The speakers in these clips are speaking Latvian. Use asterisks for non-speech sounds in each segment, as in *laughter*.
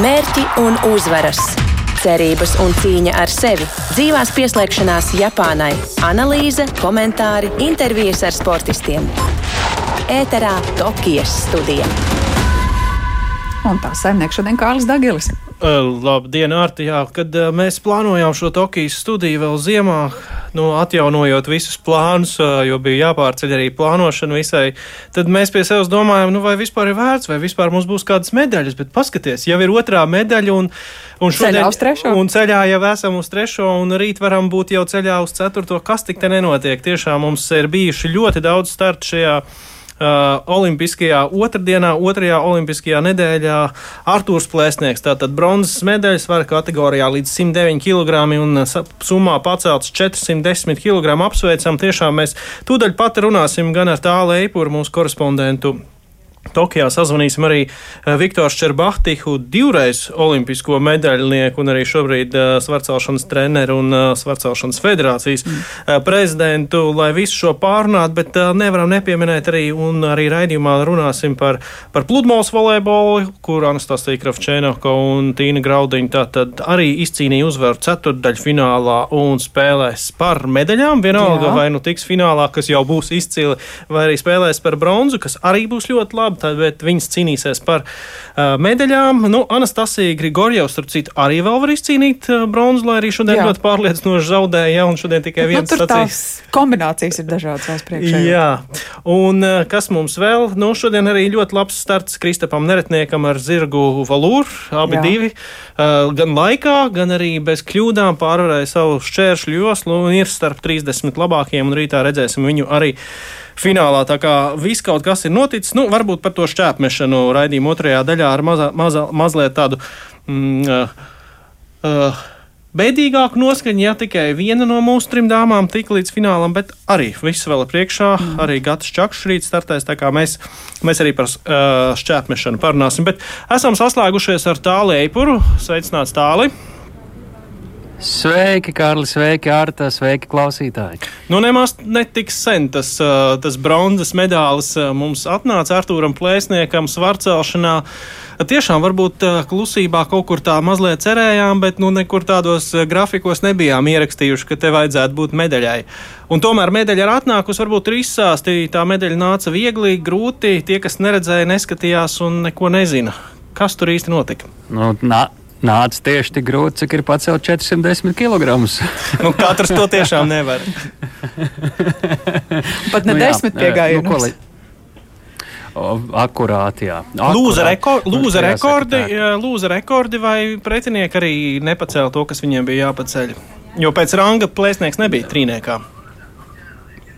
mērķi un uzvaras, cerības un cīņa ar sevi, dzīvās pieslēgšanās Japānai, analīze, komentāri, intervijas ar sportistiem. Ēterā Tokijas studija. Un tā saimnieks šodien Kārlis Dagilis. Labdien, Artijā! Kad mēs plānojām šo Tokijas studiju vēl ziemā, nu, atjaunojot visus plānus, jo bija jāpārceļ arī plānošana visai, tad mēs pie sevis domājām, nu, vai vispār ir vērts, vai vispār mums būs kādas medaļas, bet paskaties, jau ir otrā medaļa un, un šodien, ceļā uz trešo. Un ceļā jau esam uz trešo, un rīt varam būt jau ceļā uz ceturto. Kas tik te nenotiek? Tiešām mums ir bijuši ļoti daudz startu šajā Uh, Olimpiskajā otrdienā, otrajā Olimpiskajā nedēļā Artūrs Plēsnieks. Tātad bronzas medaļas svara kategorijā līdz 109 kg un summā pacelts 410 kg. Apsveicam, tiešām mēs tūdaļ pat runāsim gan ar tālu eipuru mūsu korespondentu Tokijā sazvanīsim arī eh, Viktoru Čerbahtihu, divreiz olimpisko medaļnieku un arī šobrīd uh, svarcelšanas treneru un uh, svarcelšanas federācijas mm. uh, prezidentu, lai visu šo pārunātu, bet nevaram nepieminēt arī, un arī raidījumā runāsim par, par pludmales volejbolu, kur Anastasija Kravčēnoko un Tīna Graudiņa tātad arī izcīnīja uzvaru ceturtdaļu finālā un spēlēs par medaļām. Vienalga, Jā. vai nu tiks finālā, kas jau būs izcili, vai arī spēlēs par bronzu, kas arī būs ļoti labi labi, bet viņas cīnīsies par uh, medaļām. Nu, Anastasija Grigorjevs, starp citu, arī vēl var izcīnīt uh, bronzu, lai arī šodien Jā. ļoti pārliecinoši zaudēja, ja, un šodien tikai viens nu, sacīs. Kombinācijas ir dažādas vēl priekšā. Jā, un uh, kas mums vēl? Nu, šodien arī ļoti labs starts Kristapam Neretniekam ar zirgu valūru, abi Jā. divi, uh, gan laikā, gan arī bez kļūdām pārvarēja savu šķēršļu joslu un ir starp 30 labākajiem, un rītā redzēsim viņu arī finālā. Tā kā viss kaut kas ir noticis, nu, varbūt par to šķēpmešanu raidījuma otrajā daļā ar maza, maza, mazliet tādu. Mm, uh, uh, Bēdīgāku noskaņu, ja tikai viena no mūsu trim dāmām tika līdz finālam, bet arī viss vēl priekšā. Mm. Arī Gatis Čakšs rīt startēs, tā kā mēs, mēs arī par uh, šķēpmešanu parunāsim. Bet esam saslēgušies ar tālu eipuru. Sveicināts tāli! Sveiki, Kārli, sveiki, Arta, sveiki, klausītāji. Nu, nemaz netik sen tas, tas bronzas medaļas mums atnāca Artūram Plēsniekam svarcelšanā. Tiešām varbūt klusībā kaut kur tā mazliet cerējām, bet nu nekur tādos grafikos nebijām ierakstījuši, ka te vajadzētu būt medaļai. Un tomēr medaļa ir atnākusi, varbūt ir izsāstīta. Tā medaļa nāca viegli, grūti. Tie, kas neredzēja, neskatījās un neko nezina. Kas tur īsti notika? Nu, nā nāca tieši tik grūti, cik ir pacelt 410 kg. *laughs* nu, katrs to tiešām nevar. Pat ne nu, desmit piegājienus. Nu, Akurāti, jā. Lūza, rekor, lūza, rekordi, lūza rekordi vai pretinieki arī nepacēla to, kas viņiem bija jāpaceļ? Jo pēc ranga plēsnieks nebija trīniekā.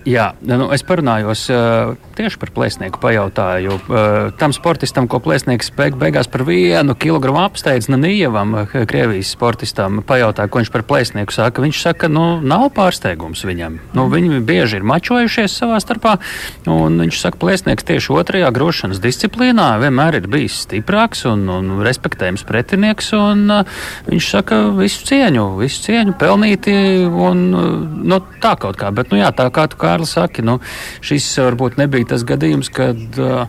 Jā, nu, es parunājos uh, tieši par plēsnieku. Pajautāju uh, tam sportistam, ko plēsnieks beig, beigās par vienu kilogramu apsteidz Nanievam, Krievijas sportistam. Pajautāju, ko viņš par plēsnieku saka. Viņš saka, nu, nav pārsteigums viņam. Nu, viņi bieži ir mačojušies savā starpā, viņš saka, plēsnieks tieši otrajā grošanas disciplīnā vienmēr ir bijis stiprāks un, un respektējams pretinieks. Un, uh, viņš saka, visu cieņu, visu cieņu pelnīti un nu, tā kaut kā. Bet, nu, jā, tā kā tu kā Kārlis saka, nu, šis varbūt nebija tas gadījums, kad uh,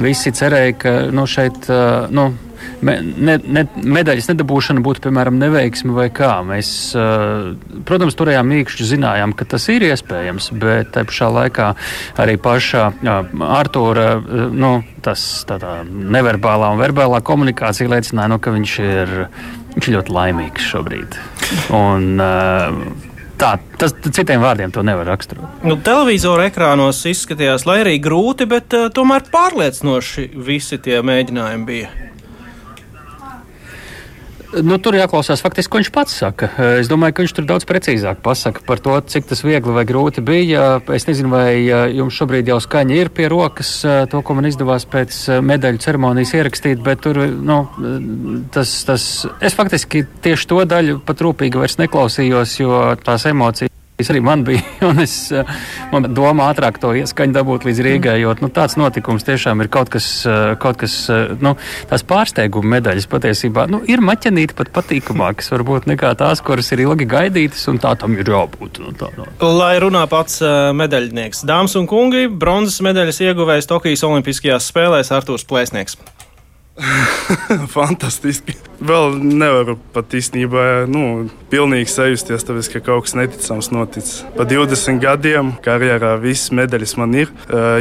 visi cerēja, ka nu, šeit. Uh, nu, me, ne, ne, medaļas nedabūšana būtu, piemēram, neveiksme vai kā. Mēs, uh, protams, turējām mīkšķi, zinājām, ka tas ir iespējams, bet te pašā laikā arī pašā uh, Artūra uh, nu, tas, neverbālā un verbālā komunikācija liecināja, nu, ka viņš ir, viņš ir ļoti laimīgs šobrīd. Un, uh, Tā, tas citiem vārdiem to nevar raksturot. Nu, televizora ekrānos izskatījās, lai arī grūti, bet uh, tomēr pārliecinoši visi tie mēģinājumi bija. Nu, tur jāklausās faktiski, ko viņš pats saka. Es domāju, ka viņš tur daudz precīzāk pasaka par to, cik tas viegli vai grūti bija. Es nezinu, vai jums šobrīd jau skaņa ir pie rokas, to, ko man izdevās pēc medaļu ceremonijas ierakstīt, bet tur, nu, tas, tas, es faktiski tieši to daļu pat rūpīgi vairs neklausījos, jo tās emocijas arī man bija. *laughs* Es eh, domāju, ātrāk to ieskaņu dabūt līdz Rīgai, jo nu, tāds notikums tiešām ir kaut kas, eh, kaut kas eh, nu, tās pārsteiguma medaļas patiesībā nu, ir maķenīti pat patīkamākas varbūt nekā tās, kuras ir ilgi gaidītas, un tā tam ir jābūt. Nu, tā, no. Lai runā pats medaļnieks. Dāmas un kungi, bronzas medaļas ieguvējs Tokijas Olimpiskajās spēlēs Artūrs Plēsnieks. *laughs* Fantastiski. Vēl nevaru pat īstenībā nu, pilnīgi sajusties, tāpēc, ka kaut kas neticams noticis. Pa 20 gadiem karjerā visas medaļas man ir,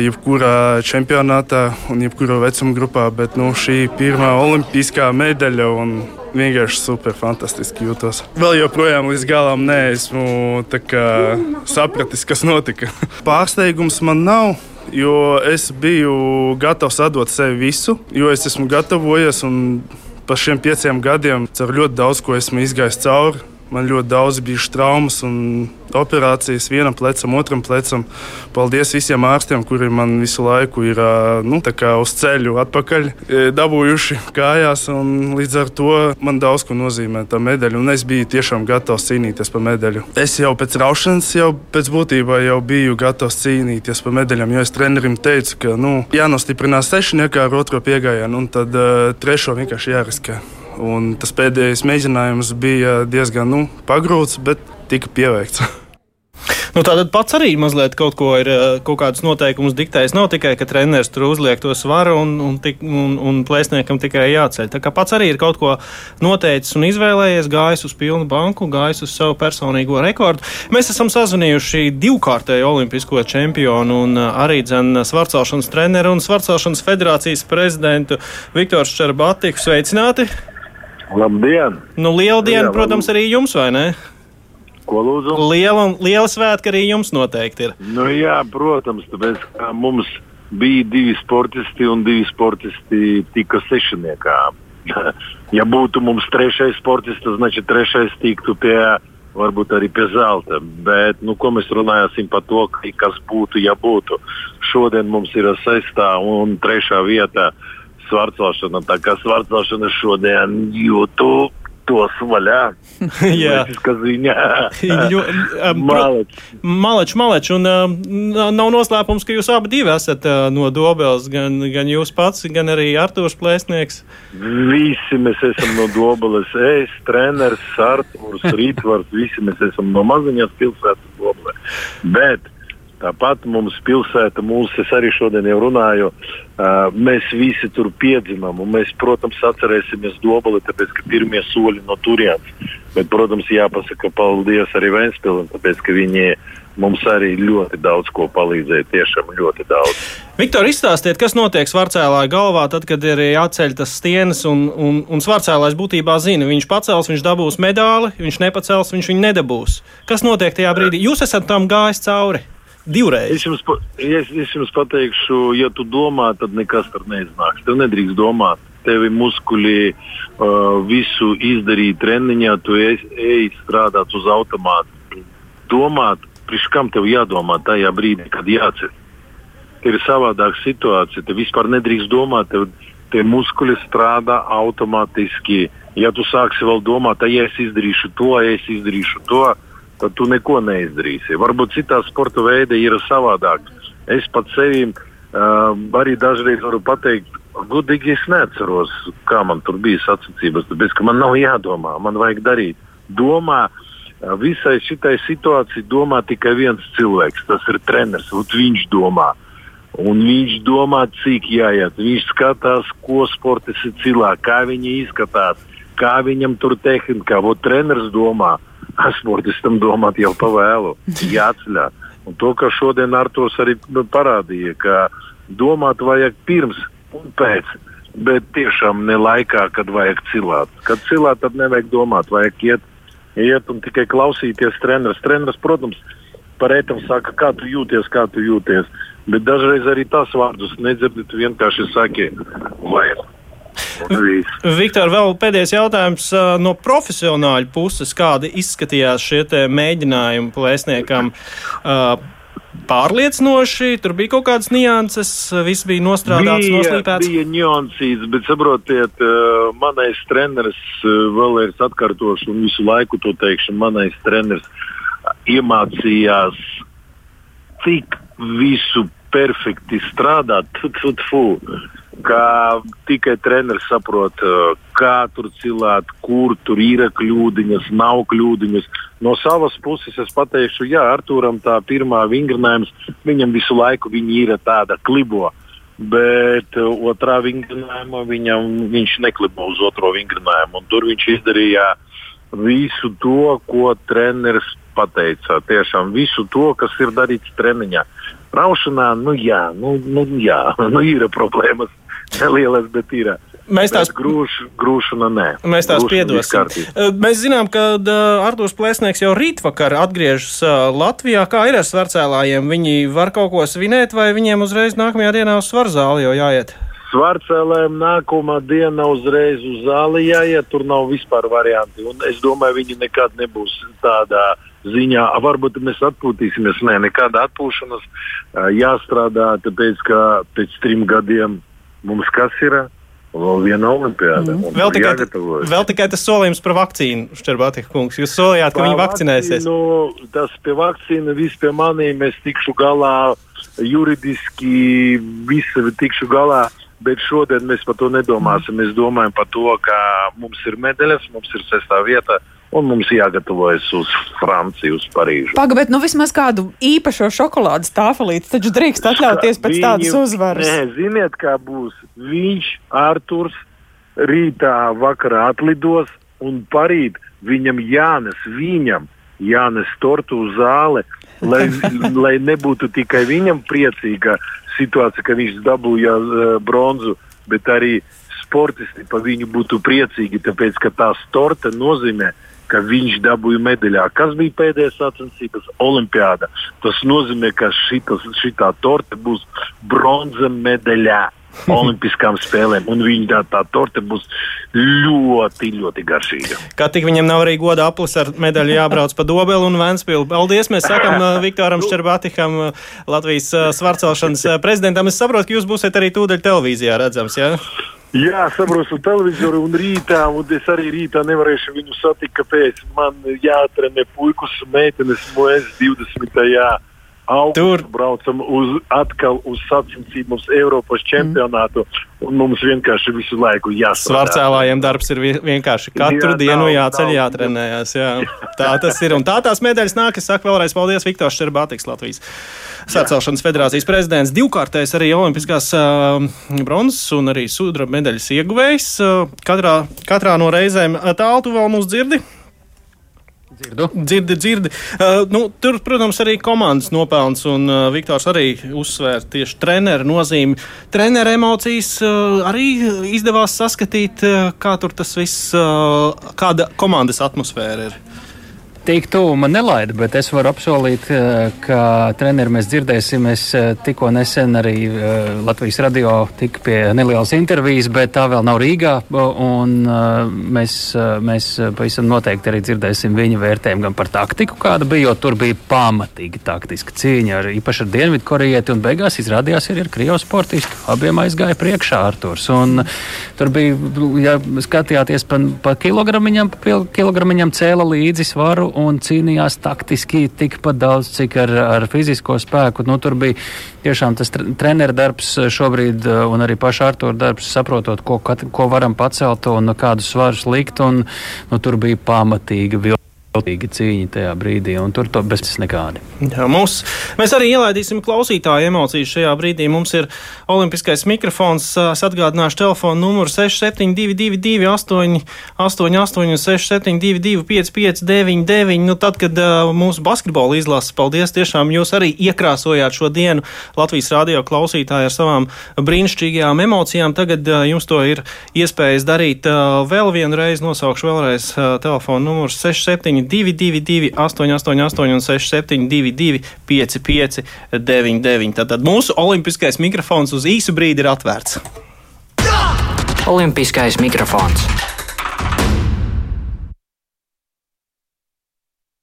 jebkurā čempionātā un jebkurā vecuma grupā, bet nu, šī pirmā olimpiskā medaļa un vienkārši super fantastiski jūtos. Vēl joprojām līdz galam neesmu sapratis, kas notika. *laughs* Pārsteigums man nav jo es biju gatavs atdot sevi visu, jo es esmu gatavojies un pa šiem pieciem gadiem ar ļoti daudz ko esmu izgājis cauri. Man ļoti daudz bija traumas un operācijas vienam plecam, otram plecam. Paldies visiem ārstiem, kuri man visu laiku ir nu, uz ceļu atpakaļ dabūjuši kājās. Līdz ar to man daudz ko nozīmē tā medaļa. Un es biju tiešām gatavs cīnīties par medaļu. Es jau pēc raušanas, jau pēc būtībā jau biju gatavs cīnīties par medaļām. Jo es trenerim teicu, ka nu, jānostiprinās sešniekā ar otro piegājienu, un tad uh, trešo vienkārši jāriskē. Un tas pēdējais mēģinājums bija diezgan nu, pagrūts, bet tika pieveikts. *laughs* Nu, Tātad pats arī mazliet kaut ko ir, eh, kaut kādus noteikumus diktējis. Nav tikai, ka treneris tur uzliek to svaru un, un, un, un plēsniekam tikai jāceļ. Tā kā pats arī ir kaut ko noteicis un izvēlējies, gājis uz pilnu banku, gājis uz savu personīgo rekordu. Mēs esam sazvanījuši divkārtēju olimpisko čempionu un eh, arī dzēnu svarcelšanas treneru un svarcelšanas federācijas prezidentu Viktoru Šerbatiku. Sveicināti! Labdien! Nu, liela diena, Jā, protams, arī jums, vai ne? Ko lūdzu? Liela, liela svētka arī jums noteikti ir. Nu, jā, protams, tāpēc mums bija divi sportisti un divi sportisti tika sešniekā. *laughs* ja būtu mums trešais sportists, tad znači, trešais tiktu pie, varbūt arī pie zelta. Bet, nu, ko mēs runājam par to, kas būtu, ja būtu. Šodien mums ir sestā un trešā vieta svarcelšana. Tā kā svarcelšana šodien jūtu tos vaļā. *laughs* Jā. *laughs* Malečs. Malečs, malečs. Un uh, nav noslēpums, ka jūs abi esat uh, no Dobeles. Gan, gan jūs pats, gan arī Artūrs Plēsnieks. Visi mēs esam no Dobeles. Es, treneris, Artūrs, Rītvars, visi mēs esam no maziņās pilsētas Dobelē. Bet Tāpat mums pilsēta, mūsu, es arī šodien jau runāju, uh, mēs visi tur piedzimām, un mēs, protams, atcerēsimies Dobeli, tāpēc, ka pirmie soļi no turienes. Bet, protams, jāpasaka paldies arī Vēnspilsam, tāpēc, ka viņi mums arī ļoti daudz ko palīdzēja, tiešām ļoti daudz. Viktor, izstāstiet, kas notiek Svarcēlāja galvā, tad, kad ir jāceļ tas stienas, un, un, un Svarcēlājs būtībā zina, viņš pacels, viņš dabūs medāli, viņš nepacels, viņš viņu nedabūs. Kas notiek tajā brīdī? Jūs esat tam gājis cauri divreiz. Es jums, es, es jums pateikšu, ja tu domā, tad nekas tur neiznāks. Tev nedrīkst domāt. Tevi muskuļi uh, visu izdarīja treniņā, tu ej, ej strādāt uz automātu. Domāt, priekš kam tev jādomā tajā brīdī, kad jāceļ. Tev ir savādāka situācija. Tev vispār nedrīkst domāt. Tev, Tie muskuļi strādā automātiski. Ja tu sāksi vēl domāt, ja es izdarīšu to, ja es izdarīšu to, uh, tad tu neko neizdarīsi. Varbūt citā sporta veida ir savādāk. Es pats sevi uh, arī dažreiz varu pateikt, gudīgi es neatceros, kā man tur bija sacensības, tāpēc ka man nav jādomā, man vajag darīt. Domā, uh, visai šitai situācijai domā tikai viens cilvēks, tas ir treneris, un viņš domā. Un viņš domā, cik jāiet. Viņš skatās, ko sports ir cilā, kā viņi izskatās, kā viņam tur tehnika. Vot treneris domā, sportistam domāt jau pa vēlu, jāceļā. Un to, ka šodien Artos arī nu, parādīja, ka domāt vajag pirms un pēc, bet tiešām ne laikā, kad vajag cilāt. Kad cilāt, tad nevajag domāt, vajag iet, iet un tikai klausīties treneris. Treneris, protams, par ētam saka, kā tu jūties, kā tu jūties. Bet dažreiz arī tās vārdus nedzirdi, tu vienkārši saki, vajag Viktor, vēl pēdējais jautājums no profesionāļu puses. Kādi izskatījās šie mēģinājumi plēsniekam? Pārliecinoši, tur bija kaut kādas nianses, viss bija nostrādāts, bija, noslīpēts. Bija niansītas, bet saprotiet, manais treneris, vēlreiz atkārtošu un visu laiku to teikšu, manais treneris iemācījās, cik visu perfekti strādāt, tu, tu, tu, ka tikai treneris saprot, uh, kā tur cilāt, kur tur ir kļūdiņas, nav kļūdiņas. No savas puses es pateikšu, jā, Arthūram tā pirmā vingrinājums, viņam visu laiku ir tāda klibo. bet uh, otrā vingrinājumā viņam, viņš neklibo uz otro vingrinājumu. Tur viņš izdarīja visu to, ko treneris pateica. Tiešām visu to, kas ir darīts treniņā. Raušanā, nu jā, nu, nu, jā, *laughs* nu ir problēmas. *laughs* Nelielas, bet ir. Mēs tās grūšu, grūšana nē. Mēs tās piedosim. Mēs zinām, ka Artūrs Plēsnieks jau rītvakar atgriežas Latvijā. Kā ir ar svarcēlājiem? Viņi var kaut ko svinēt, vai viņiem uzreiz nākamajā dienā uz svarzāli jau jāiet? Svarcēlēm nākamā diena uzreiz uz zāli jāiet, tur nav vispār varianti. Un es domāju, viņi nekad nebūs tādā ziņā. Varbūt mēs atpūtīsimies. Nē, nekāda atpūšanas jāstrādā, tāpēc ka pēc trim gadiem mums kas ir? Vēl viena olimpiāda. Mm. Vēl, tikai, vēl tikai tas solījums par vakcīnu, Šķerbatika kungs. Jūs solījāt, ka viņi vakcinēsies. Vakcīnu, tas pie vakcīna, viss pie maniem, es tikšu galā juridiski, visi tikšu galā. Bet šodien mēs par to nedomāsim. Mēs domājam par to, ka mums ir medaļas, mums ir sestā vieta. Un mums jāgatavojas uz Franciju, uz Parīzi. Pagaidiet, nu vismaz kādu īpašo šokolādes tāfelīti taču drīkst atļauties pēc Viņu, tādas uzvaras. Nē, ziniet, kā būs. Viņš, Arturs, rītā vakarā atlidos un parīt viņam jānes, viņam jānes tortu uz zāli, lai, *laughs* lai nebūtu tikai viņam priecīga situācija, ka viņš dabūja uh, bronzu, bet arī sportisti par viņu būtu priecīgi, tāpēc ka tā torta nozīmē, ka ka viņš dabūja medaļā. Kas bija pēdējais sacensības? Olimpiāda. Tas nozīmē, ka šitas, šitā torte būs bronza medaļā. *laughs* Olimpiskām spēlēm, un viņa tā, tā torte būs ļoti, ļoti garšīga. Kā tik viņam nav arī goda aplis ar medaļu jābrauc pa Dobelu un Vēnspilsnu. Paldies! Mēs sakam *laughs* uh, Viktoram Šķerbatikam, uh, Latvijas uh, svarcelšanas prezidentam. Es saprotu, ka jūs būsiet arī tūdaļ televīzijā redzams, jā? Ja? Jā, saprotu televizoru un rītā, un es arī rītā nevarēšu viņu satikt, kāpēc man jāatrenē puikas un meitenes mūžs 20. Augustā. Tur braucam uz, atkal uz sacensībām, Eiropas čempionātu, mm. un mums vienkārši visu laiku jāsaka. Svarcēlājiem darbs ir vienkārši katru jā, dienu nav, jāceļ, nav. jātrenējas. Jā. Tā tas ir, un tā tās medaļas nāk. Es saku vēlreiz paldies Viktors Šerbātiks, Latvijas. Sacēlšanas federācijas prezidents, divkārtais arī olimpiskās uh, bronzas un arī sudraba medaļas ieguvējs. Uh, katrā, katrā no reizēm tālu tu vēl mūs dzirdi. Dzirdu. Dzirdi, dzirdi. Uh, nu, tur, protams, arī komandas nopelns, un uh, Viktors arī uzsvēra tieši treneru nozīmi. Treneru emocijas uh, arī izdevās saskatīt, uh, kā tur tas viss, uh, kāda komandas atmosfēra ir. Tik tuvu man nelaida, bet es varu apsolīt, eh, ka treneri mēs dzirdēsim. Es eh, tikko nesen arī eh, Latvijas radio tika pie nelielas intervijas, bet tā vēl nav Rīgā. Un mēs, mēs pavisam noteikti arī dzirdēsim viņa vērtējumu gan par taktiku, kāda bija, jo tur bija pamatīgi taktiska cīņa, ar, īpaši ar Dienvidu korejieti, un beigās izrādījās arī ar Krievijas sportistu. Abiem aizgāja priekšā Arturs. Un tur bija, ja skatījāties pa, pa kilogramiņam, pa kilogramiņam cēla līdzi svaru un cīnījās taktiski tikpat daudz, cik ar, ar fizisko spēku. Nu, tur bija tiešām tas treneru darbs šobrīd un arī paša Artur darbs, saprotot, ko, ko varam pacelt un kādus svarus likt. Un, nu, tur bija pamatīga Veltīga cīņa tajā brīdī, un tur to bez nekādi. Jā, mums, mēs arī ielaidīsim klausītāju emocijas šajā brīdī. Mums ir olimpiskais mikrofons. Es atgādināšu telefonu numuru 6722, 888, 672, 559, nu, tad, kad uh, mūsu basketbola izlases, paldies, tiešām jūs arī iekrāsojāt šo dienu Latvijas radio klausītāju ar savām brīnišķīgajām emocijām. Tagad uh, jums to ir iespējas darīt uh, vēl vienreiz. Nosaukšu vēlreiz uh, telefonu numuru 67. 222, 888, un 672, 55, 99. Tātad mūsu olimpiskais mikrofons uz īsu brīdi ir atvērts. Olimpiskais mikrofons.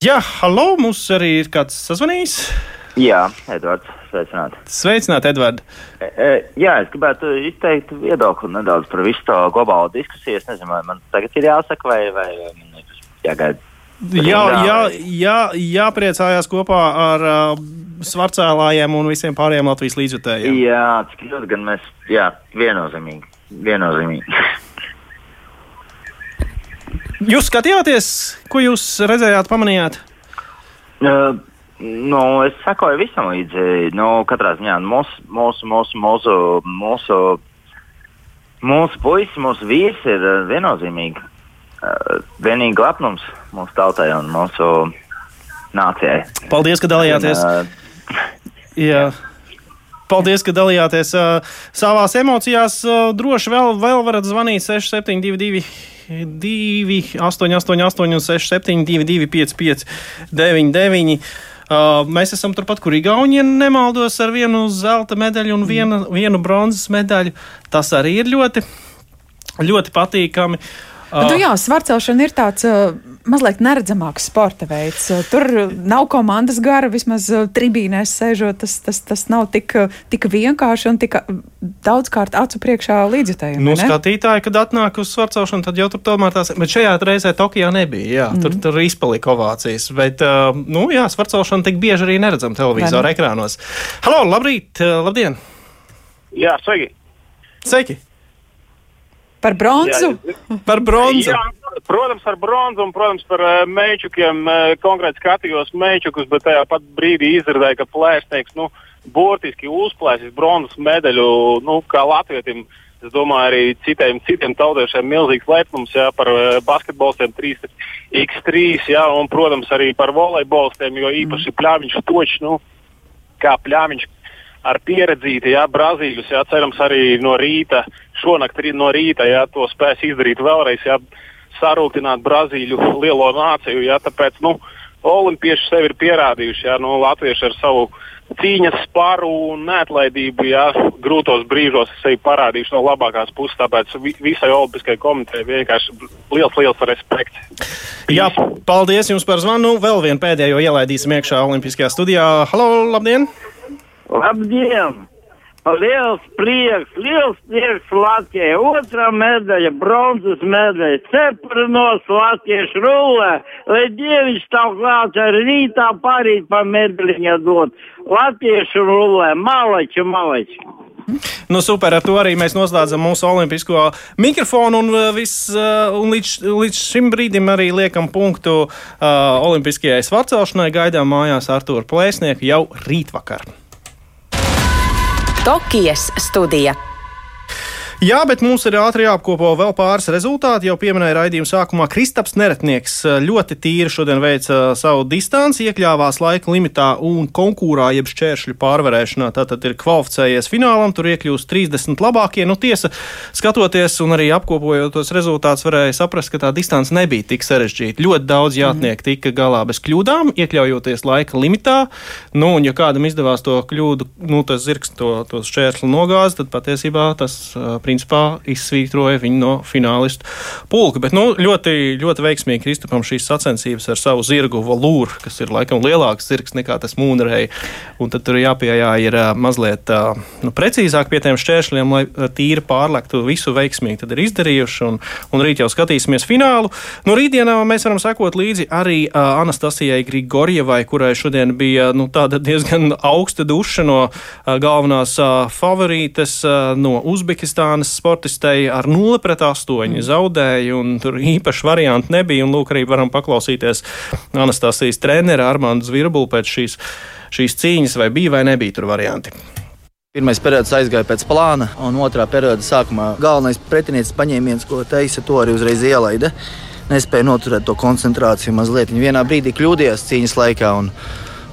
Jā, hallo, mums arī ir kāds sazvanījis. Jā, Edvards, sveicināti. Sveicināti, Edvard. E, e, jā, es gribētu izteikt viedokli nedaudz par visu to globālo diskusiju. Es nezinu, vai man tagad ir jāsaka, vai, vai man ir jāgaida Jā, jā, jā, jāpriecājās kopā ar uh, svarcēlājiem un visiem pārējiem Latvijas līdzjutējiem. Jā, cik ļoti gan mēs, jā, viennozīmīgi. viennozīmīgi. *laughs* jūs skatījāties, ko jūs redzējāt, pamanījāt? Uh, Nu, es sekoju visam līdzi. Nu, katrā ziņā mūsu, mūsu, mūsu, mūsu, mūsu, mūsu puisis, mūsu vīrs ir uh, viennozīmīgi. Uh, vienīgi lepnums mūsu tautai un mūsu nācijai. Paldies, ka dalījāties! Un, uh, *laughs* Jā. Paldies, ka dalījāties uh, savās emocijās. Uh, droši vēl, vēl varat zvanīt 6722. 2, 8, 8, 8, 6, 7, 2, 2, 5, 5, 9, 9. Uh, mēs esam turpat, kur Igaunija nemaldos ar vienu zelta medaļu un vienu, vienu bronzas medaļu. Tas arī ir ļoti, ļoti patīkami. Uh, nu, jā, svarcelšana ir tāds uh, mazliet neredzamāks sporta veids. Uh, tur nav komandas gara, vismaz uh, tribīnēs sēžot. Tas, tas, tas nav tik, uh, tik vienkārši un tik daudzkārt acu priekšā līdzjutējiem. Nu, skatītāji, kad atnāk uz svarcelšanu, tad jau tur tomēr tās, bet šajā reizē Tokijā nebija. Jā, mm. tur, tur izpalika ovācijas. Bet, uh, nu, jā, svarcelšana tik bieži arī neredzam televizora ekrānos. Halo, labrīt, uh, labdien! Jā, sveiki! Sveiki! Par bronzu? Jā, par bronzu. Jā, protams, par bronzu un, protams, par uh, mečukiem. Uh, konkrēti skatījos mečukus, bet tajā pat brīdī izrādīja, ka plēsnieks nu, burtiski uzplēsis bronzas medaļu nu, kā latvietim. Es domāju, arī citiem, citiem tautiešiem milzīgs lepnums jā, par uh, basketbolistiem 3x3, jā, un, protams, arī par volejbolistiem, jo īpaši pļāviņš točs, nu, kā pļāviņš ar pieredzīti, jā, Brazīļus, jā, cerams, arī no rīta, šonakt no rīta, jā, to spēs izdarīt vēlreiz, jā, sarūktināt Brazīļu lielo nāciju, jā, tāpēc, nu, olimpieši sevi ir pierādījuši, jā, nu, latvieši ar savu cīņas spāru un neatlaidību, jā, grūtos brīžos sevi parādījuši no labākās puses, tāpēc visai Olimpiskajai komitejai vienkārši liels, liels respekts. Jā, paldies jums par zvanu. Vēl vienu pēdējo ielaidīsim iekšā Olimpiskajā studijā. Halo, labdien! Labdien! Liels prieks, liels prieks Latvijai. Otra medaļa, bronzas medaļa, ceprinos latviešu rullē, lai dievišķi stāv klāts ar rītā parīt pa medaļiņa dot. Latviešu rullē, malači, malači. Nu, super, ar to arī mēs noslēdzam mūsu olimpisko mikrofonu. Un, uh, vis, uh, un līdz, līdz šim brīdim arī liekam punktu uh, Olimpiskajai svarcelšanai. Gaidām mājās Artūru Plēsnieku jau rītvakar. Tokijas studija. Jā, bet mums ir ātri jāapkopo vēl pāris rezultāti. Jau pieminēja raidījuma sākumā Kristaps Neretnieks ļoti tīri šodien veica savu distanci, iekļāvās laika limitā un konkurā, jeb šķēršļu pārvarēšanā. Tātad ir kvalificējies finālam, tur iekļūst 30 labākie. Nu, tiesa, skatoties un arī apkopojot tos rezultātus, varēja saprast, ka tā distance nebija tik sarežģīta. Ļoti daudz jātnieku tika galā bez kļūdām, iekļaujoties laika limitā. Nu, un ja kādam izdevās to kļūdu, nu, tas zirgs to, to šķērsli nogāzt, tad patiesībā tas eh, principā izsvītroja viņu no finālistu pulka. Bet nu, ļoti, ļoti veiksmīgi Kristupam šīs sacensības ar savu zirgu valūru, kas ir laikam lielāks zirgs nekā tas mūnrei. Un tad tur jāpieejā ir mazliet nu, precīzāk pie tiem šķēršļiem, lai tīri pārlektu visu veiksmīgi. Tad ir izdarījuši, un, un rīt jau skatīsimies finālu. Nu, rītdienā mēs varam sekot līdzi arī uh, Anastasijai Grigorjevai, kurai šodien bija nu, diezgan augsta duša no uh, galvenās uh, favorītes uh, no Uzbekistānas. Lielbritānijas sportistei ar 0 pret 8 mm. zaudēja, un tur īpaši varianti nebija. Un lūk, arī varam paklausīties Anastasijas trenera Armānu Zvirbulu pēc šīs, šīs cīņas, vai bija vai nebija tur varianti. Pirmais periods aizgāja pēc plāna, un otrā perioda sākumā galvenais pretinieces paņēmiens, ko teica, to arī uzreiz ielaida. Nespēja noturēt to koncentrāciju mazliet. Viņa vienā brīdī kļūdījās cīņas laikā, un,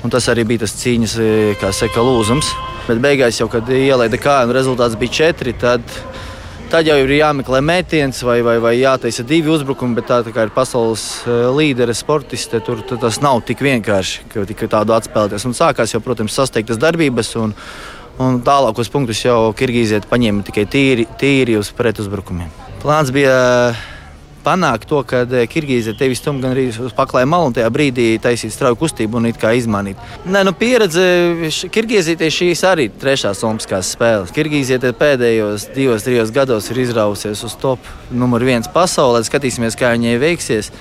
un tas arī bija tas cīņas, kā saka, lūzums. Bet beigās jau, kad ielaida kāju un rezultāts bija četri, tad Tad jau ir jāmeklē metiens vai, vai, vai jātaisa divi uzbrukumi, bet tā, tā kā ir pasaules eh, līdere sportiste, tur tas nav tik vienkārši, ka tikai tādu atspēlēties. Un sākās jau, protams, sasteigtas darbības. Un, Un tālākos punktus jau Kirgīzija paņēma tikai tīri, tīri uz pretuzbrukumiem. Plāns bija panākt to, ka eh, Kirgīzija tevi stum gan arī uz paklāja malu un tajā brīdī taisīt strauju kustību un it kā izmanīt. Nē, nu pieredze Kirgīzijai šīs arī trešās olimpiskās spēles. Kirgīzija pēdējos divos, trijos gados ir izrausies uz top numur viens pasaulē. Skatīsimies, kā viņai veiksies.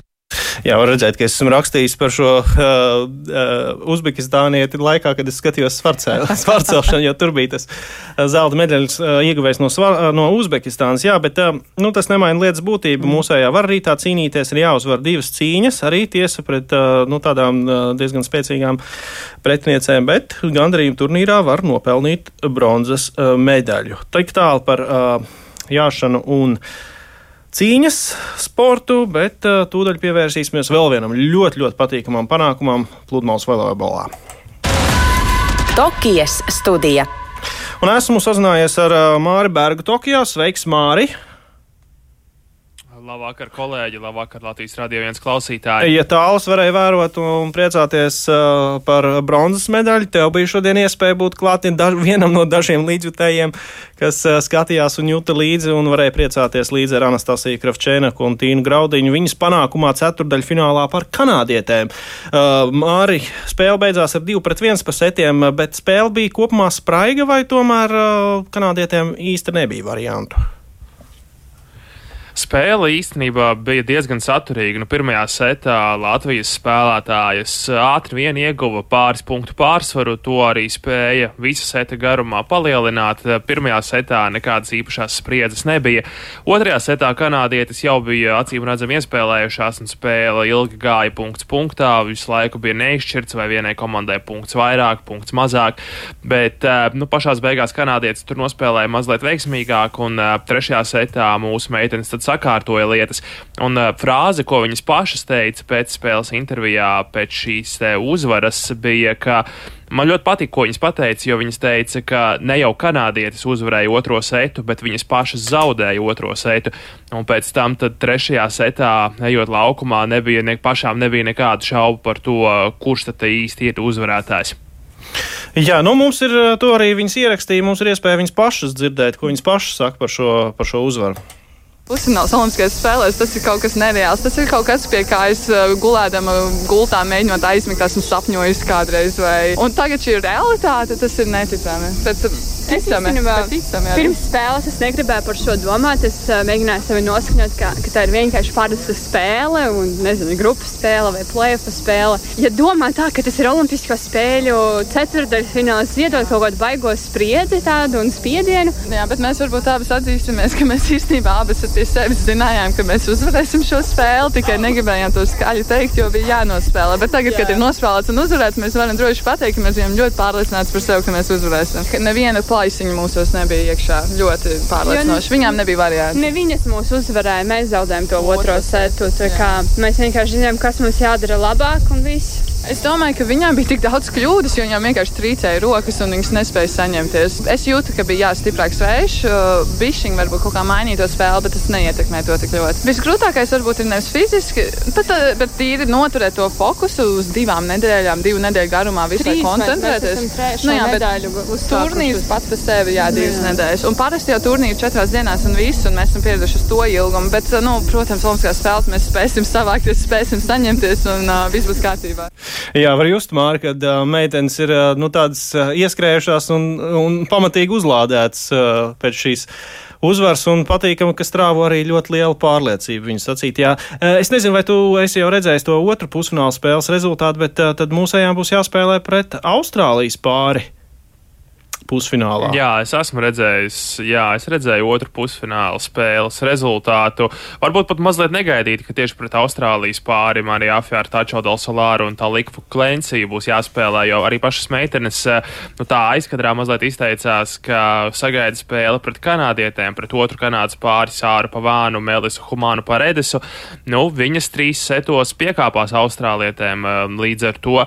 Jā, var redzēt, ka esmu rakstījis par šo uh, uh, Uzbekistānieti laikā, kad es skatījos *laughs* svarcelšanu, jo tur bija tas uh, zelta medaļas uh, ieguvējs no, svar, uh, no Uzbekistānas. Jā, bet uh, nu, tas nemaina lietas būtību. Mūsējā var arī tā cīnīties, ir jāuzvar divas cīņas, arī tiesa pret uh, nu, tādām uh, diezgan spēcīgām pretiniecēm, bet gandarījuma turnīrā var nopelnīt bronzas uh, medaļu. Tik tālu par uh, jāšanu un cīņas sportu, bet uh, tūdaļ pievērsīsimies vēl vienam ļoti, ļoti patīkamam panākumam pludmales volejbolā. Tokijas studija. Un esmu sazinājies ar uh, Māri Bergu Tokijā. Sveiks, Māri! Labvakar, kolēģi, labvakar, Latvijas radio viens klausītāji. Ja tālus varēja vērot un priecāties uh, par bronzas medaļu, tev bija šodien iespēja būt klāt vienam no dažiem līdzjutējiem, kas uh, skatījās un juta līdzi un varēja priecāties līdzi ar Anastasiju Kravčēnaku un Tīnu Graudiņu. Viņas panākumā ceturdaļfinālā par kanādietēm. Uh, Māri, spēle beidzās ar 2 pret 1 pa setiem, bet spēle bija kopumā spraiga vai tomēr uh, kanādietēm īsti nebija variantu? Spēle īstenībā bija diezgan saturīga. Nu, pirmajā setā Latvijas spēlētājas ātri vien ieguva pāris punktu pārsvaru, to arī spēja visa seta garumā palielināt. Pirmajā setā nekādas īpašās spriedzes nebija. Otrajā setā kanādietis jau bija acīm redzami iespēlējušās, un spēle ilgi gāja punkts punktā. Visu laiku bija neizšķirts, vai vienai komandai punkts vairāk, punkts mazāk. Bet eh, nu, pašās beigās kanādietis tur nospēlēja mazliet veiksmīgāk, un eh, trešajā setā mūsu meitenes tad sakārtoja lietas. Un uh, frāze, ko viņas pašas teica pēc spēles intervijā, pēc šīs uzvaras, bija, ka Man ļoti patīk, ko viņas pateica, jo viņas teica, ka ne jau kanādietis uzvarēja otro setu, bet viņas pašas zaudēja otro setu. Un pēc tam, trešajā setā, ejot laukumā, nebija ne, pašām nebija nekādu šaubu par to, kurš tad īsti ir uzvarētājs. Jā, nu mums ir to arī viņas ierakstīja. Mums ir iespēja viņas pašas dzirdēt, ko viņas pašas saka par šo, par šo uzvaru. Pusfināls Olimpiskajās spēlēs tas ir kaut kas nereāls. Tas ir kaut kas, pie kā es uh, gulēdama gultā mēģinot aizmigt, esmu sapņojis kādreiz. Vai... Un tagad šī ir realitāte, tas ir neticami. Bet, Es īstenībā pirms spēles es negribēju par šo domāt. Es uh, mēģināju sevi noskaņot, ka, ka tā ir vienkārši parasta spēle, un nezinu, grupas spēle vai plēfa spēle. Ja domā tā, ka tas ir Olimpisko spēļu ceturdaļfināls, iedod kaut kādu baigo spriedzi tādu un spiedienu. Jā, bet mēs varbūt abas atzīstamies, ka mēs īstenībā abas pie sevis zinājām, ka mēs uzvarēsim šo spēli. Tikai negribējām to skaļi teikt, jo bija jānospēlē. Bet tagad, Jā. kad ir nospēlēts un uzvarēts, mēs varam droši pateikt, ka mēs bijām ļoti pārliecināti par sevi, ka mēs uzvarēsim. Ka neviena plaisiņa mūsos nebija iekšā ļoti pārliecinoši. Nu, Viņām nebija variantu. Ne viņas mūs uzvarēja, mēs zaudējām to otro setu. Mēs vienkārši zinām, kas mums jādara labāk un viss. Es domāju, ka viņām bija tik daudz kļūdas, jo viņām vienkārši trīcēja rokas un viņas nespēja saņemties. Es jūtu, ka bija jāstiprāks vējš, bišķiņi varbūt kaut kā mainīja to spēli, bet tas neietekmē to tik ļoti. Visgrūtākais varbūt ir nevis fiziski, bet, bet tīri noturēt to fokusu uz divām nedēļām, divu nedēļu garumā visai koncentrēties. Nu, jā, bet turnīrs pats par sevi, jā, divas jā. nedēļas. Un parasti jau turnīri četrās dienās un viss, un mēs esam pieraduši uz to ilgumu. Bet, nu, protams, Olimpiskās spēles mēs spēsim savākties, spēsim saņemties un uh, viss būs kārtībā. Jā, var just, Mārka, kad uh, meitenes ir uh, nu, tādas uh, ieskrējušās un, un pamatīgi uzlādētas uh, pēc šīs uzvaras, un patīkami, ka strāvo arī ļoti liela pārliecība viņa sacīt. Jā. Es nezinu, vai tu esi jau redzējis to otru pusfināla spēles rezultātu, bet tad mūsējām būs jāspēlē pret Austrālijas pāri pusfinālā. Jā, es esmu redzējis, jā, es redzēju otru pusfināla spēles rezultātu. Varbūt pat mazliet negaidīti, ka tieši pret Austrālijas pāri Marija Afjāra, Tačo Del Solāru un tā Likfu Klensī būs jāspēlē, jo arī pašas meitenes nu, tā aizkadrā mazliet izteicās, ka sagaida spēle pret kanādietēm, pret otru kanādas pāri Sāru Pavānu, Melisu Humānu Paredesu. Nu, viņas trīs setos piekāpās Austrālietēm līdz ar to.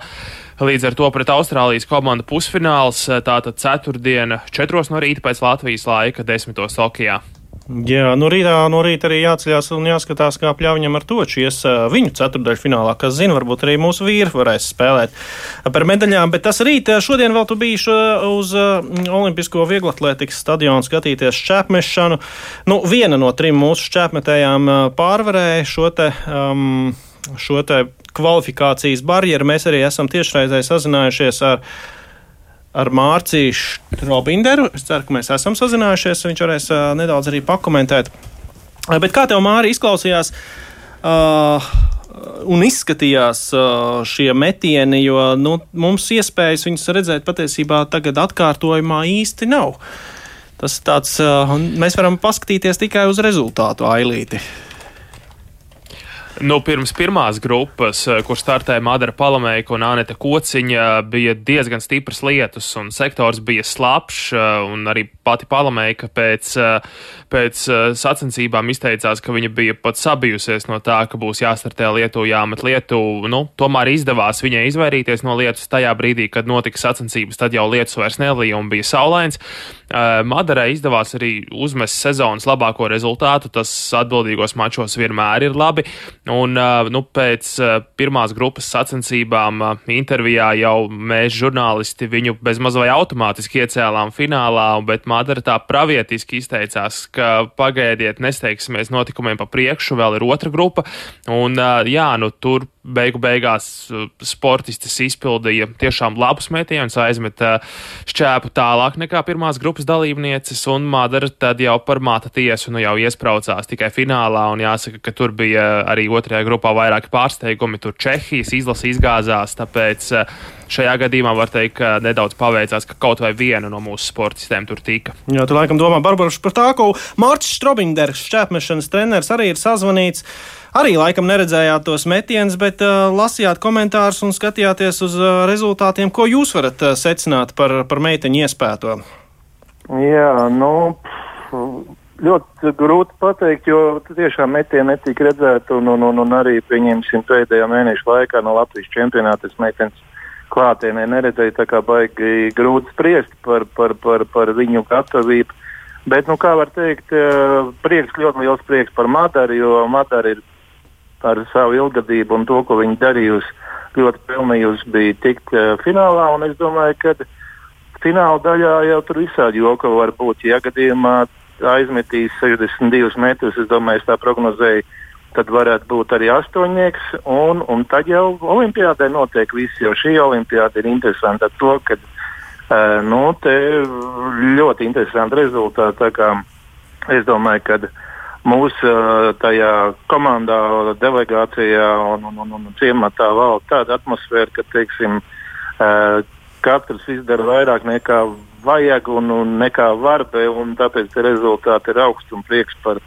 Līdz ar to pret Austrālijas komandu pusfināls tātad ceturtdiena, četros no rīta pēc Latvijas laika, desmitos Tokijā. Jā, no rītā, no rīta arī jāceļās un jāskatās, kā pļauņam ar to čies viņu ceturdaļu finālā, kas zina, varbūt arī mūsu vīri varēs spēlēt par medaļām. Bet tas rīt, šodien vēl tu biji uz Olimpisko vieglatlētikas stadionu skatīties šķēpmešanu. Nu, viena no trim mūsu šķēpmetējām pārvarēja šo te. Um, šo kvalifikācijas barjeru. Mēs arī esam tiešraizē sazinājušies ar, ar Mārciņu Robinderu. Es ceru, ka mēs esam sazinājušies. Viņš varēs uh, nedaudz arī pakomentēt. Bet kā tev, Mārija, izklausījās? Uh, un izskatījās šie metieni, jo nu, mums iespējas viņus redzēt patiesībā tagad atkārtojumā īsti nav. Tas tāds, mēs varam paskatīties tikai uz rezultātu ailīti. Nu, pirms pirmās grupas, eh, kur startēja Madara Palameika un Anita Kociņa, bija diezgan stipras lietus, un sektors bija slapjš, eh, un arī pati Palameika pēc, eh, pēc sacensībām izteicās, ka viņa bija pat sabijusies no tā, ka būs jāstartē lietu, jāmet lietu. Nu, tomēr izdevās viņai izvairīties no lietus tajā brīdī, kad notika sacensības, tad jau lietus vairs nelija un bija saulains. Madarai izdevās arī uzmest sezonas labāko rezultātu, tas atbildīgos mačos vienmēr ir labi. Un nu, pēc pirmās grupas sacensībām intervijā jau mēs, žurnālisti, viņu bezmaz vai automātiski iecēlām finālā, bet Madara tā pravietiski izteicās, ka pagaidiet, nesteigsimies notikumiem pa priekšu, vēl ir otra grupa. Un jā, nu tur beigu beigās uh, sportistis izpildīja tiešām labus metienus, aizmeta šķēpu tālāk nekā pirmās grupas dalībnieces, un Madara tad jau par māta tiesu nu jau iespraucās tikai finālā, un jāsaka, ka tur bija arī otrajā grupā vairāki pārsteigumi, tur Čehijas izlase izgāzās, tāpēc uh, šajā gadījumā var teikt, ka nedaudz paveicās, ka kaut vai viena no mūsu sportistiem tur tika. Jā, tu laikam domā Barbara Špartāko, Mārcis Strobinders, šķēpmešanas treneris, arī ir sazvanīts. Arī laikam neredzējāt tos metienus, bet uh, lasījāt komentārus un skatījāties uz uh, rezultātiem. Ko jūs varat uh, secināt par, par meiteņu iespēto? Jā, nu, ļoti grūti pateikt, jo tiešām metieni netika redzēti, un, un, un, un arī pieņemsim pēdējā mēneša laikā no Latvijas čempionātas meitenes klātienē neredzēja, tā kā baigi grūti spriest par, par, par, par viņu gatavību. Bet, nu, kā var teikt, uh, prieks, ļoti liels prieks par Madaru, jo Madara ir ar savu ilgadību un to, ko viņi darījusi, ļoti pelnījusi bija tikt uh, finālā. Es domāju, ka fināla daļā jau tur visādi joka var būt. Ja gadījumā aizmetīs 62 metrus, es domāju, es tā prognozēju, tad varētu būt arī astoņnieks. Un, un tad jau olimpiādē notiek viss, jo šī olimpiāda ir interesanta ar to, ka uh, nu, ļoti interesanti rezultāti. Es domāju, ka mūsu tajā komandā, delegācijā un, un, un, un ciematā valda tāda atmosfēra, ka teiksim, katrs izdara vairāk nekā vajag un, un nekā var, un tāpēc rezultāti ir augsts un prieks par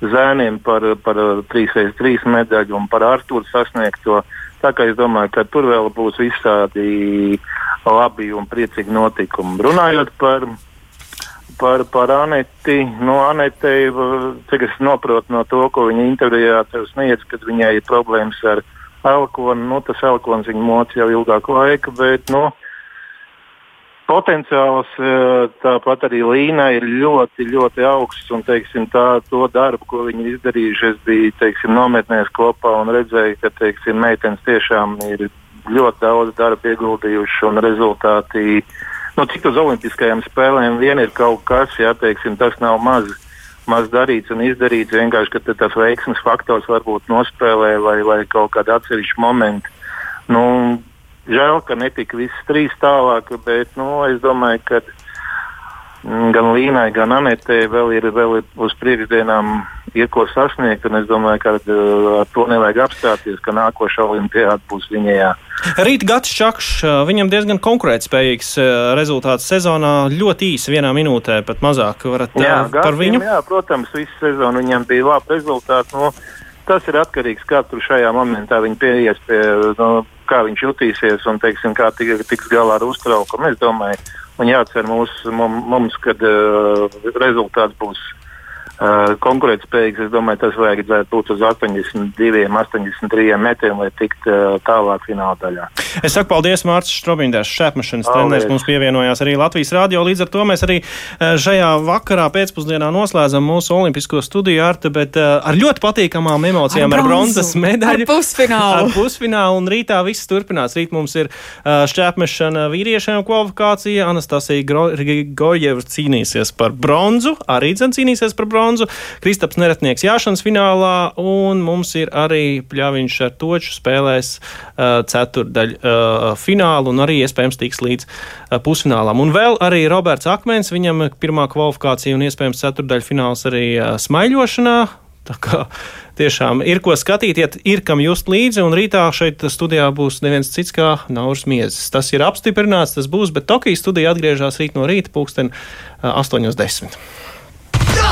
zēniem, par, par 3x3 medaļu un par Artūru sasniegto. Tā kā es domāju, ka tur vēl būs visādi labi un priecīgi notikumi. Runājot par par, par Aneti. Nu, Anetei, cik es saprotu no to, ko viņa intervijā sniedz, kad viņai ir problēmas ar elkonu. Nu, tas elkons viņa moc jau ilgāku laiku, bet nu, potenciāls e, tāpat arī Līna ir ļoti, ļoti augsts. Un, teiksim, tā, to darbu, ko viņi izdarījuši, es biju teiksim, nometnēs kopā un redzēju, ka teiksim, meitenes tiešām ir ļoti daudz darba ieguldījuši un rezultāti nu, cik uz Olimpiskajām spēlēm vien ir kaut kas, jā, teiksim, tas nav maz, maz darīts un izdarīts. Vienkārši, tas veiksmes faktors varbūt nospēlē vai, vai kaut kāda atsevišķa momenta. Nu, žēl, ka netika viss trīs tālāk, bet nu, es domāju, ka gan Līnai, gan Anetē vēl ir, vēl ir uz priekšdienām ir ko sasniegt. Es domāju, ka uh, ar to nevajag apstāties, ka nākošā olimpiāda būs viņai. Rīt Gats Čakšs, uh, viņam diezgan konkurētspējīgs uh, rezultāts sezonā, ļoti īsi, vienā minūtē, pat mazāk. Varat, jā, par gatim, viņu? Jā, protams, visu sezonu viņam bija labi rezultāti. Nu, tas ir atkarīgs no kā tur šajā momentā viņa pieies pie, nu, kā viņš jutīsies un teiksim, kā tiks galā ar uztraukumu. Es domāju, Un jāatcer mūs, mums, kad uh, rezultāts būs uh, konkurētspējīgs. Es domāju, tas vajadzētu būt uz 82, 83 metriem, lai tiktu uh, tālāk fināla daļā. Es saku paldies Mārcis Strobinders, šēpmašanas treneris. Mums pievienojās arī Latvijas radio. Līdz ar to mēs arī šajā vakarā pēcpusdienā noslēdzam mūsu olimpisko studiju artu, bet uh, ar ļoti patīkamām emocijām, ar, ar bronzas medaļu. Ar pusfinālu. Ar pusfinālu un rītā viss turpinās. Rīt mums ir uh, šķēpmešana vīriešiem kvalifikācija. Anastasija Gojeva cīnīsies par bronzu, arī dzen cīnīsies par bronzu. Kristaps Neretnieks jāšanas finālā, un mums ir arī Pļaviņš ar toču spēlēs uh, ceturdaļu uh, finālu, un arī iespējams tiks līdz uh, pusfinālam. Un vēl arī Roberts Akmens, viņam pirmā kvalifikācija un iespējams ceturdaļu fināls arī uh, smaiļošanā. Tā kā tiešām ir ko skatīties, ir kam just līdzi, un rītā šeit studijā būs neviens cits kā Nauris Miezes. Tas ir apstiprināts, tas būs, bet Tokijas studija atgriežas rīt no rīta pulksten 8.10.